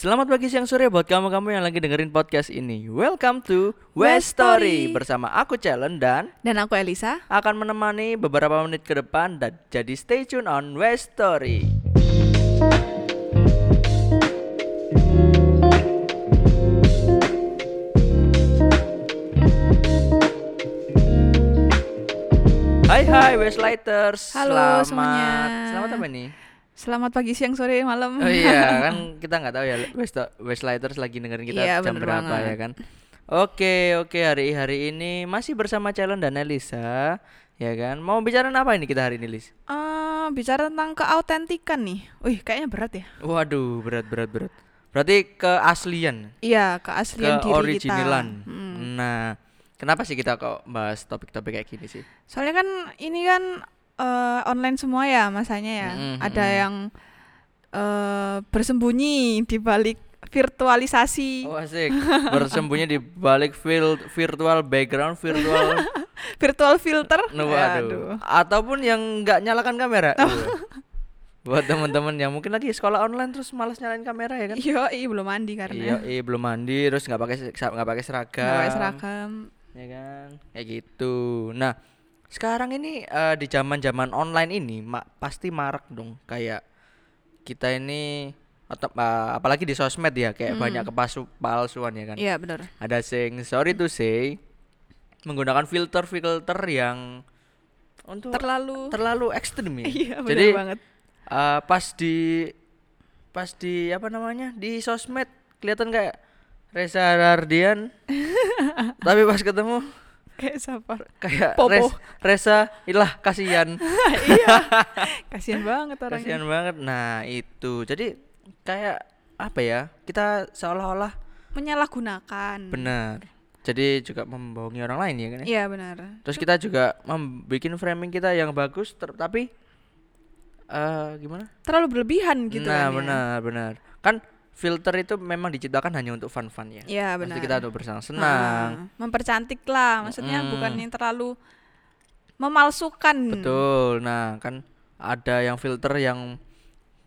Selamat pagi, siang, sore buat kamu-kamu yang lagi dengerin podcast ini. Welcome to West Story bersama aku Challenge dan Dan aku Elisa. akan menemani beberapa menit ke depan dan jadi stay tune on West Story. Hai hai Westlighters. Halo Selamat. semuanya. Selamat apa nih? Selamat pagi, siang, sore, malam. Oh iya kan kita nggak tahu ya West Westlighters lagi dengerin kita Iya, jam berapa banget. ya kan. Oke oke hari hari ini masih bersama Calon dan Elisa ya kan. Mau bicara apa ini kita hari ini Lis? Eh, bicara tentang keautentikan nih. Wih, kayaknya berat ya. Waduh berat berat berat. Berarti keaslian, Iya, keaslian diri keoriginalan. kita. Hmm. Nah kenapa sih kita kok bahas topik-topik kayak gini sih? Soalnya kan ini kan eh, online semua ya masanya ya. Mm-mm, Ada mm-mm. yang eh, bersembunyi di balik virtualisasi, Oh asik bersembunyi di balik virtual background virtual virtual filter. No, Aduh. waduh. Ataupun yang nggak nyalakan kamera. Iya. Buat teman-teman yang mungkin lagi sekolah online terus malas nyalain kamera ya kan? Iya, iya, belum mandi karena iya belum mandi terus nggak pakai nggak pakai seragam. nggak pakai seragam. Ya kan? Kayak gitu. Nah, sekarang ini eh, di zaman-zaman online ini ma- pasti marak dong kayak kita ini atau eh, apalagi di sosmed ya kayak banyak kepasu palsuan ya kan. Iya, benar. Ada sing sorry to say menggunakan filter-filter yang untuk Terlalu terlalu ekstrim ya. Iya, benar Jadi banget. eh, pas di pas di apa namanya di sosmed kelihatan kayak Reza Ardian, tapi pas ketemu Kayak siapa? kayak Popo. Res- Reza ilah kasihan, iya. Kasihan banget orangnya. kasihan banget. Nah itu jadi kayak apa ya kita seolah-olah Menyalahgunakan. benar. Jadi juga membohongi orang lain ya kan? ya? Iya, benar. Terus kita juga membuat framing kita yang bagus, tapi eh gimana? Terlalu berlebihan gitu nah, kan ya. benar, benar. Kan filter itu memang diciptakan hanya untuk fun-fun ya. Iya, benar. kita untuk bersenang-senang. Ah, mempercantik lah, maksudnya Mm. bukan yang terlalu memalsukan. Betul. Nah, kan ada yang filter yang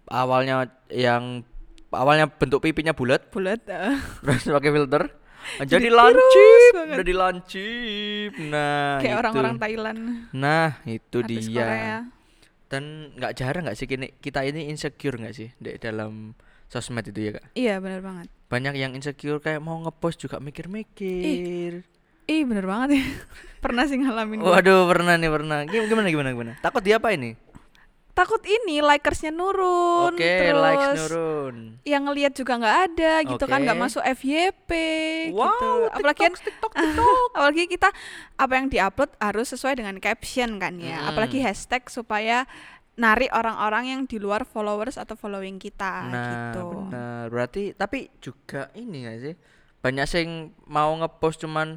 awalnya yang awalnya bentuk pipinya bulat, Bulat. eh. terus pakai filter jadi Jadi lancip, banget. jadi lancip. Nah, Kayak itu. orang-orang Thailand. Nah, itu artis dia. Korea. Dan nggak jarang nggak sih kini, kita ini insecure nggak sih di dalam sosmed itu ya kak? Iya, benar banget. Banyak yang insecure kayak mau ngepost juga mikir-mikir. Ih, bener banget ya. Pernah sih ngalamin. gua. Waduh pernah nih pernah. Gim- Gimana gimana gimana? Takut dia apa ini? Takut ini likersnya nurun. Oke, terus likes nurun. Yang ngelihat juga nggak ada gitu kan, nggak masuk FYP gitu. Wow, Apalagi kan apalagi kita apa yang diupload harus sesuai dengan caption kan ya. Mm. Apalagi hashtag supaya narik orang-orang yang di luar followers atau following kita Nah, gitu. benar. Berarti tapi juga ini gak sih? Banyak sing mau ngepost cuman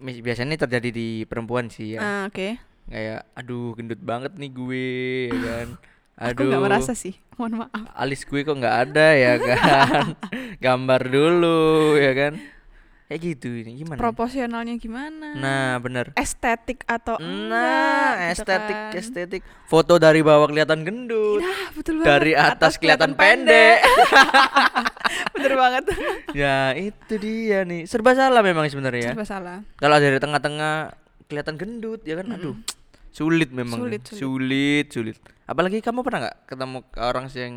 biasanya ini terjadi di perempuan sih ya. Ah, Oke. Kayak aduh gendut banget nih gue ya kan. Aku Aduh. nggak merasa sih. Mohon maaf. alis gue kok nggak ada ya kan gambar dulu ya kan kayak gitu ini gimana? Proporsionalnya gimana? nah bener. Estetik atau nah enggak gitu estetik kan. estetik. Foto dari bawah kelihatan gendut. Nah, betul banget. dari atas, kelihatan pendek. Bener banget. ya itu dia nih. Serba salah memang sebenarnya. Serba salah. kalau dari tengah-tengah kelihatan gendut ya kan? Aduh sulit memang Sulit, sulit. Sulit. sulit, apalagi kamu pernah nggak ketemu orang yang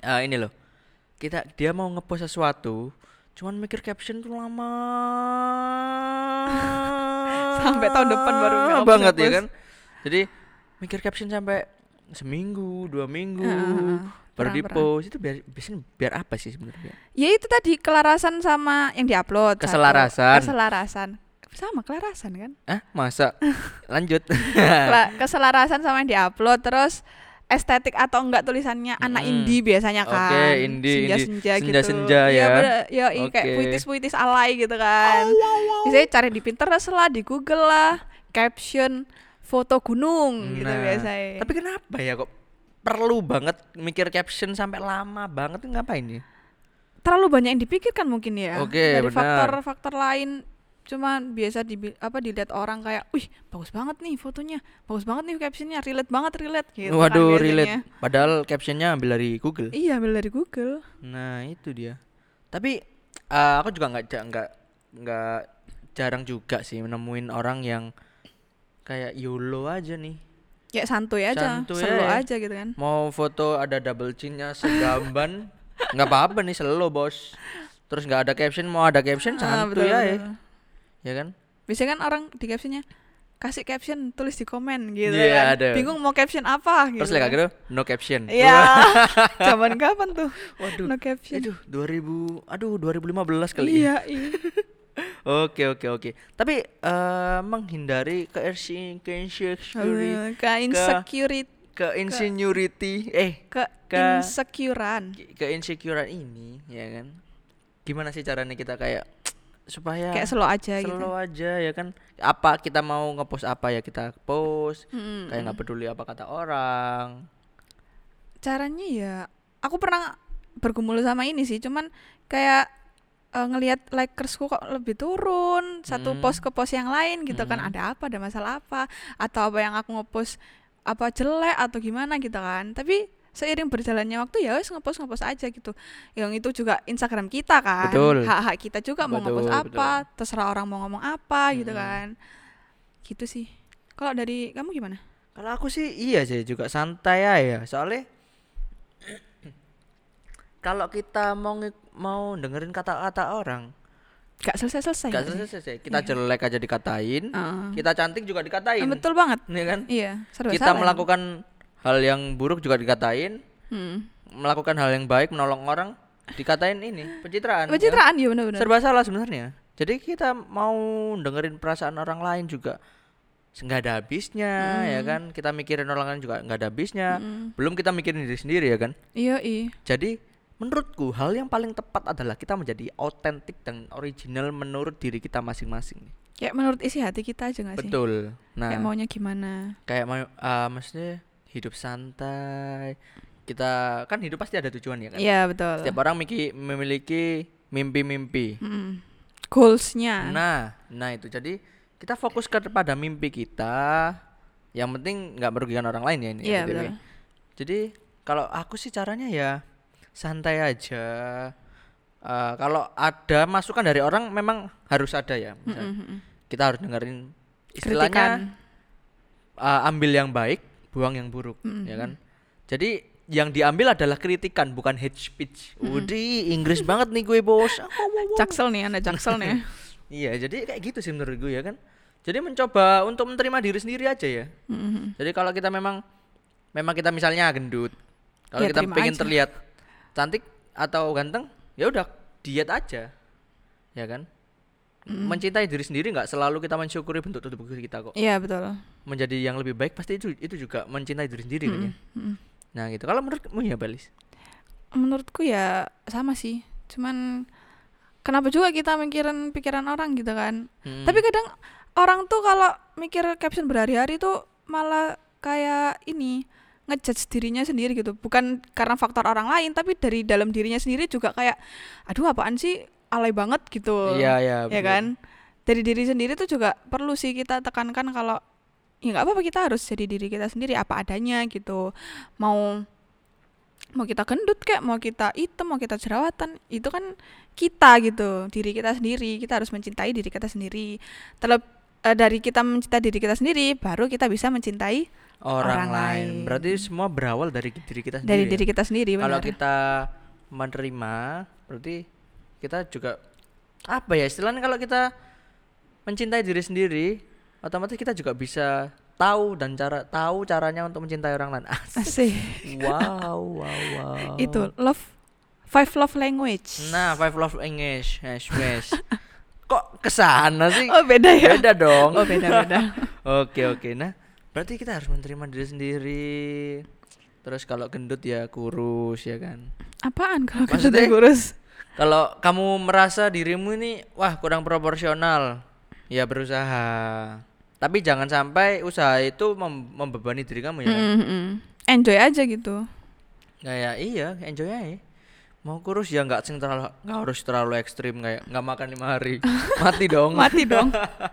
ah, ini loh. Kita dia mau ngepost sesuatu cuman mikir caption tuh lama Sampai tahun depan baru nge-upload banget ya kan jadi mikir caption sampai seminggu dua minggu Heeh, baru di post itu biar biasanya biar apa sih sebenarnya Ya itu tadi kelarasan sama yang diupload. satu. Keselarasan. Keselarasan. Sama kelarasan kan? ah masa lanjut keselarasan sama yang diupload terus estetik atau enggak tulisannya anak Mm-mm. indie biasanya Oke, kan indie, indie. senja-senja gitu Senja-senja ya. bener, ya kayak Oke. puitis-puitis alay gitu kan biasanya cari di Pinterest lah di Google lah caption foto gunung gitu Nah, biasanya Tapi kenapa ya kok perlu banget mikir caption sampai lama banget ngapain ya? terlalu banyak yang dipikirkan mungkin ya Oke, dari faktor-faktor lain cuman biasa di apa dilihat orang kayak wih bagus banget nih fotonya bagus banget nih captionnya relate banget relate gitu kan Waduh, biasanya. relate. Padahal captionnya ambil dari Google. iya ambil dari Google Nah, itu dia. Tapi eh, aku juga nggak nggak nggak jarang juga sih nemuin orang yang kayak YOLO aja nih. ya santuy aja Santuy slow aja. aja gitu kan Mau foto ada double chinnya segamban nggak apa-apa nih slow bos. Terus nggak ada caption mau ada caption Ah, santuy betul, ya, betul. Ya kan? biasanya kan orang di captionnya kasih caption tulis di komen gitu Iya, kan ada. bingung mau caption apa gitu Terus like gitu no caption. Iya. Zaman kapan tuh? Waduh. No caption. Aduh, 2000, aduh 2015 kali. ya. Iya, iya. Oke, oke, oke. Tapi eh menghindari ke insecurity, Aduh, Ke insecurity, ke insinuity, eh ke ke- insecurean. ke insecurean ini, ya kan? Gimana sih caranya kita kayak supaya Kayak slow aja gitu. slow aja ya kan? Apa kita mau ngepost apa ya kita post, Mm-mm. kayak nggak peduli apa kata orang. Caranya ya aku pernah bergumul sama ini sih, cuman kayak eh, ngelihat likersku kok lebih turun satu Hmm. post ke post yang lain gitu kan Hmm. ada apa ada masalah apa atau apa yang aku ngepost apa jelek atau gimana gitu kan tapi seiring berjalannya waktu ya wes ngepost ngepost aja gitu. Yang itu juga Instagram kita kan. Betul. hak hak kita juga mau ngepost Betul, apa terserah orang mau ngomong apa gitu Mm-mm. kan. Gitu sih. Kalau dari kamu gimana? Kalau aku sih iya sih juga santai aja. Soalnya kalau kita mau mau dengerin kata-kata orang gak selesai selesai gak selesai kita Iya. jelek aja dikatain Heeh. kita cantik juga dikatain. Betul banget. Ya kan? Iya serba kita salah. melakukan hal yang buruk juga dikatain. Hmm. melakukan hal yang baik menolong orang dikatain ini pencitraan ya. pencitraan ya benar-benar. Serba salah sebenarnya. Jadi kita mau dengerin perasaan orang lain juga. Nggak ada habisnya ya kan? Kita mikirin orang lain juga nggak ada habisnya. Mm. belum kita mikirin diri sendiri ya kan? Iya iya. Jadi menurutku hal yang paling tepat adalah kita menjadi autentik dan original menurut diri kita masing-masing. Kayak menurut isi hati kita aja gak sih? Betul. Nah. Kayak maunya gimana? Kayak mau ah, maksudnya hidup santai. Kita kan hidup pasti ada tujuan ya kan? Iya betul. Setiap orang miki- memiliki mimpi-mimpi. Mm. goalsnya. Nah nah itu. Jadi kita fokus kepada mimpi kita. Yang penting nggak merugikan orang lain ya ini iya BTW. betul. Jadi kalau aku sih caranya ya santai aja. Eh, kalau ada masukan dari orang memang harus ada ya. Mm, mm, mm. kita harus dengerin istilahnya uh, ambil yang baik, buang yang buruk, Mm-mm. ya kan? Jadi yang diambil adalah kritikan bukan hate speech. Udih, Inggris banget nih gue, Bos. jaksel nih anda jaksel nih iya, jadi kayak gitu sih menurut gue ya kan. Jadi mencoba untuk menerima diri sendiri aja ya. Mm, mm, mm. Jadi kalau kita memang memang kita misalnya gendut, kalau Ya, kita pengen aja. terlihat cantik atau ganteng, ya udah diet aja. Ya kan? Mencintai diri sendiri nggak selalu kita mensyukuri bentuk tubuh kita kok. iya betul menjadi yang lebih baik pasti itu itu juga mencintai diri sendiri kan ya. Mm, mm. Nah gitu. Kalau menurutmu ya Balis? menurutku ya sama sih cuman kenapa juga kita mikirin pikiran orang gitu kan Hmm. tapi kadang orang tuh kalau mikir caption berhari-hari tuh malah kayak ini ngejudge dirinya sendiri gitu bukan karena faktor orang lain tapi dari dalam dirinya sendiri juga kayak aduh apaan sih alay banget gitu Iya iya. ya kan dari diri sendiri tuh juga perlu sih kita tekankan kalau ya nggak apa-apa kita harus jadi diri kita sendiri apa adanya gitu mau mau kita gendut kayak mau kita hitam mau kita jerawatan itu kan kita gitu diri kita sendiri kita harus mencintai diri kita sendiri terleb eh, dari kita mencintai diri kita sendiri baru kita bisa mencintai Orang, orang lain. lain. Berarti semua berawal dari diri kita sendiri. dari ya? diri kita sendiri Kalau kita menerima, berarti kita juga apa ya istilahnya kalau kita mencintai diri sendiri, otomatis kita juga bisa tahu dan cara tahu caranya untuk mencintai orang lain. Asik. wow, wow, wow. itu love five love language Nah, five love English, yes, yes. Kok ke sana sih? oh beda ya Beda dong. oh beda beda Oke oke. Nah, berarti kita harus menerima diri sendiri. Terus kalau gendut ya kurus ya kan. apaan kalau Maksudnya- kita kurus Kalau kamu merasa dirimu ini wah kurang proporsional, ya berusaha. Tapi jangan sampai usaha itu mem- membebani diri kamu ya. kan? Mm, mm, mm. enjoy aja gitu Kayak iya, enjoy aja. mau kurus ya nggak sing terlalu nggak harus terlalu ekstrim kayak nggak makan lima hari mati dong Mati dong.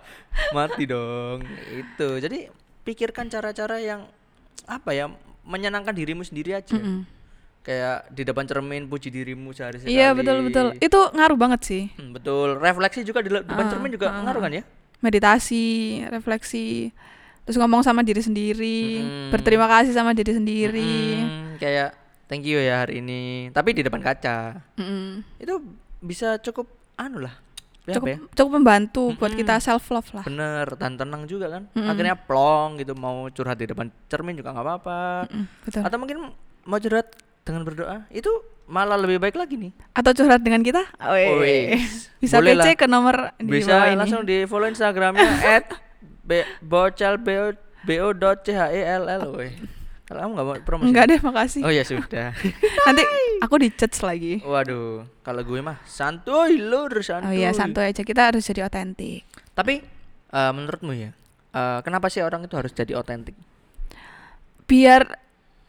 mati dong itu jadi pikirkan cara-cara yang apa ya menyenangkan dirimu sendiri aja Mm-mm. Kayak di depan cermin puji dirimu sehari sekali Iya betul betul. Itu ngaruh banget sih. Hmm, betul refleksi juga di depan Ah, cermin juga ah, ngaruh kan ya Meditasi, refleksi, terus ngomong sama diri sendiri, Mm-mm. berterima kasih sama diri sendiri. Mm, kayak thank you ya hari ini tapi di depan kaca Mm-mm. itu bisa cukup anu lah Cukup ya? cukup membantu buat Mm-mm. kita self love lah. bener dan tenang juga kan Mm-mm. akhirnya plong gitu mau curhat di depan cermin juga nggak apa-apa betul. atau mungkin mau curhat dengan berdoa itu malah lebih baik lagi nih Atau curhat dengan kita? Wes. Bisa Boleh PC lah. ke nomor di bisa bawah ini. langsung di follow instagramnya at b- bocel bo bo dot c h e l l kalau kamu nggak mau promosi Enggak deh, makasih. oh ya sudah Nanti aku di lagi. waduh kalau gue mah santuy lur Oh santuy iya, santuy aja. Kita harus jadi otentik. tapi eh, menurutmu ya eh, kenapa sih orang itu harus jadi otentik Biar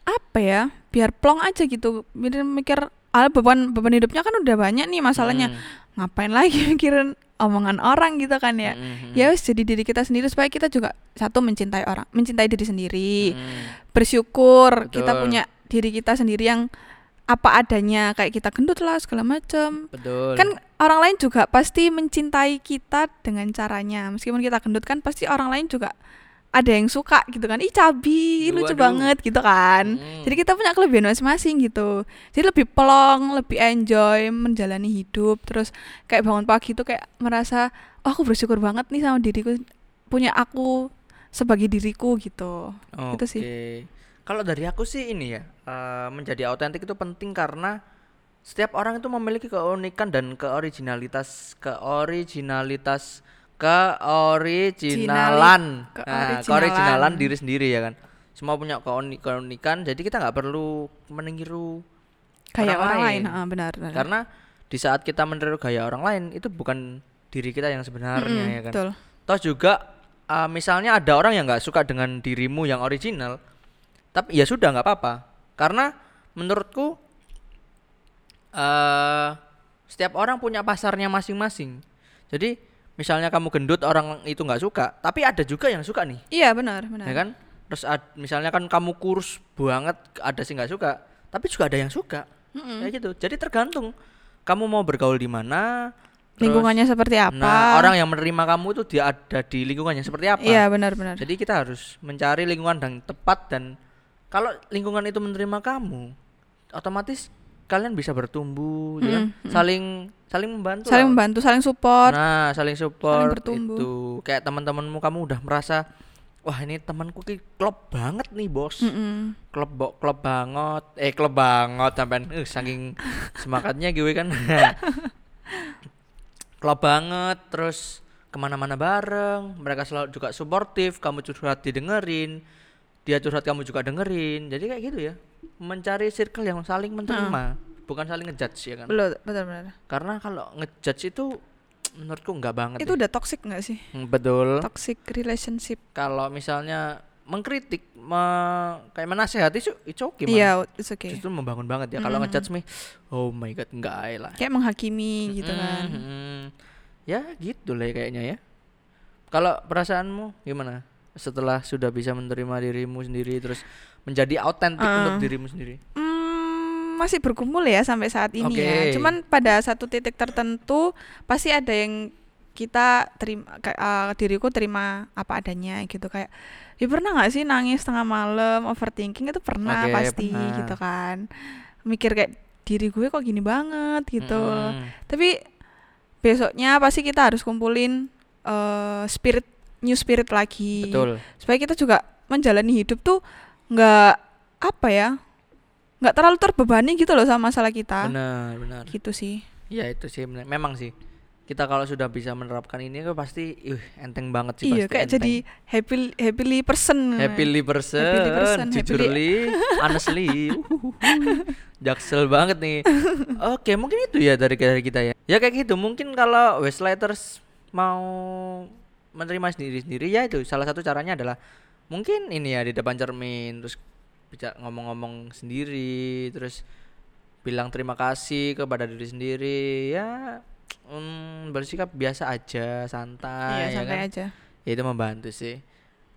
apa ya? Biar plong aja gitu. Biar mikir ah, beban beban hidupnya kan udah banyak nih masalahnya. Hmm. Ngapain lagi mikirin omongan orang gitu kan ya. Hmm, hmm, Ya wis jadi diri kita sendiri supaya kita juga satu mencintai orang, mencintai diri sendiri, hmm. bersyukur kita Betul. punya diri kita sendiri yang apa adanya kayak kita gendut lah segala macam. Kan orang lain juga pasti mencintai kita dengan caranya. Meskipun kita gendut kan pasti orang lain juga ada yang suka gitu kan. Ih cabi, lucu banget gitu kan. Hmm. Jadi kita punya kelebihan masing-masing gitu. Jadi lebih pelong, lebih enjoy menjalani hidup. Terus kayak bangun pagi tuh kayak merasa, oh aku bersyukur banget nih sama diriku punya aku sebagai diriku gitu. Itu sih. Oke. Kalau dari aku sih ini ya, eh, menjadi autentik itu penting karena setiap orang itu memiliki keunikan dan keoriginalitas, keoriginalitas, keoriginalan, nah, Keoriginalan. diri sendiri ya kan. Semua punya keuni- keunikan, jadi kita nggak perlu meniru Kayak Orang orang, lain. lain, Ah, benar, benar. karena di saat kita meniru gaya orang lain itu bukan diri kita yang sebenarnya Mm-mm, ya kan. Betul. Toh juga uh, misalnya ada orang yang nggak suka dengan dirimu yang original, tapi ya sudah nggak apa-apa. Karena menurutku eh setiap orang punya pasarnya masing-masing. Jadi misalnya kamu gendut orang itu nggak suka, tapi ada juga yang suka nih, Iya benar, benar. ya kan? Terus ad- misalnya kan kamu kurus banget, ada sih nggak suka, tapi juga ada yang suka, Mm-mm. kayak gitu. Jadi tergantung kamu mau bergaul di mana. terus- Lingkungannya seperti apa? Nah, orang yang menerima kamu itu dia ada di lingkungannya seperti apa? Iya benar, benar. Jadi kita harus mencari lingkungan yang tepat dan kalau lingkungan itu menerima kamu, otomatis kalian bisa bertumbuh, ya kan? Mm, mm. saling saling membantu. Saling lah. membantu, saling support. Nah, saling support bertumbuh. itu. Kayak teman-temanmu kamu udah merasa wah ini temanku ki klop banget nih, Bos. Mm-mm. Klop bo, klop banget. Eh, klop banget sampean. Uh, saking semangatnya gue kan. klop banget terus ke mana-mana bareng mereka selalu juga suportif kamu curhat didengerin dia curhat kamu juga dengerin jadi kayak gitu ya mencari circle yang saling menerima bukan saling ngejudge ya kan Betul, betul, benar. karena kalau ngejudge itu menurutku nggak banget Itu ya. udah toxic nggak sih? Hmm, betul Toxic relationship. kalau misalnya mengkritik me- kayak menasehati itu itu oke Mang. Iya, it's okay. justru membangun banget ya kalau Mm-mm. ngejudge me oh my god enggak ae lah Kayak menghakimi gitu kan. Ya gitu lah ya kayaknya ya kalau perasaanmu gimana setelah sudah bisa menerima dirimu sendiri terus menjadi autentik Ah. untuk dirimu sendiri Hmm, masih bergumul ya sampai saat ini ya. Oke. Cuman pada satu titik tertentu pasti ada yang kita terima eh, diriku terima apa adanya gitu kayak ya pernah nggak sih nangis tengah malam overthinking itu pernah Oke, pasti pernah. gitu kan mikir kayak diri gue kok gini banget gitu Mm-mm. tapi besoknya pasti kita harus kumpulin eh, spirit new spirit lagi betul supaya kita juga menjalani hidup tuh nggak apa ya nggak terlalu terbebani gitu loh sama masalah kita benar benar gitu sih ya itu sih benar. memang sih kita kalau sudah bisa menerapkan ini tuh pasti ih enteng banget sih iya pasti kayak enteng. jadi happy happily person happily person, Happily person, jujurly, honestly, jaksel banget nih. Oke, mungkin itu ya dari dari kita ya. Ya kayak gitu. Mungkin kalau Westlighters mau menerima sendiri-sendiri ya itu salah satu caranya adalah mungkin ini ya di depan cermin terus bisa ngomong-ngomong sendiri terus bilang terima kasih kepada diri sendiri ya mm, bersikap biasa aja santai iya ya santai kan? aja. Ya, itu membantu sih.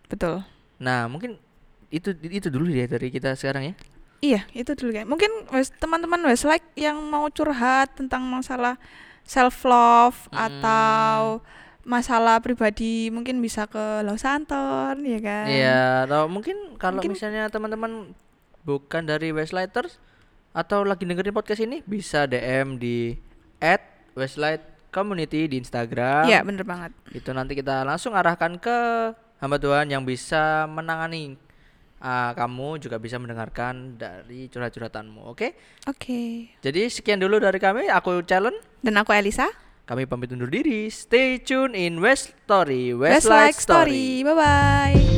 Betul. Nah mungkin itu itu dulu ya dari kita sekarang ya? Iya itu dulu kayak mungkin teman-teman wes like yang mau curhat tentang masalah self love Hmm. atau masalah pribadi mungkin bisa ke Los Santon ya kan Iya, atau mungkin kalau Mungkin- misalnya teman-teman bukan dari Westlighters atau lagi dengerin podcast ini bisa DM di @westlight community di Instagram. iya bener banget Itu nanti kita langsung arahkan ke hamba Tuhan yang bisa menangani ah, kamu juga bisa mendengarkan dari curhat-curhatanmu, oke? oke Jadi sekian dulu dari kami, aku Calon. dan aku Elisa Kami pamit undur diri. Stay tune in West Story, West Westlight Like Story. Bye bye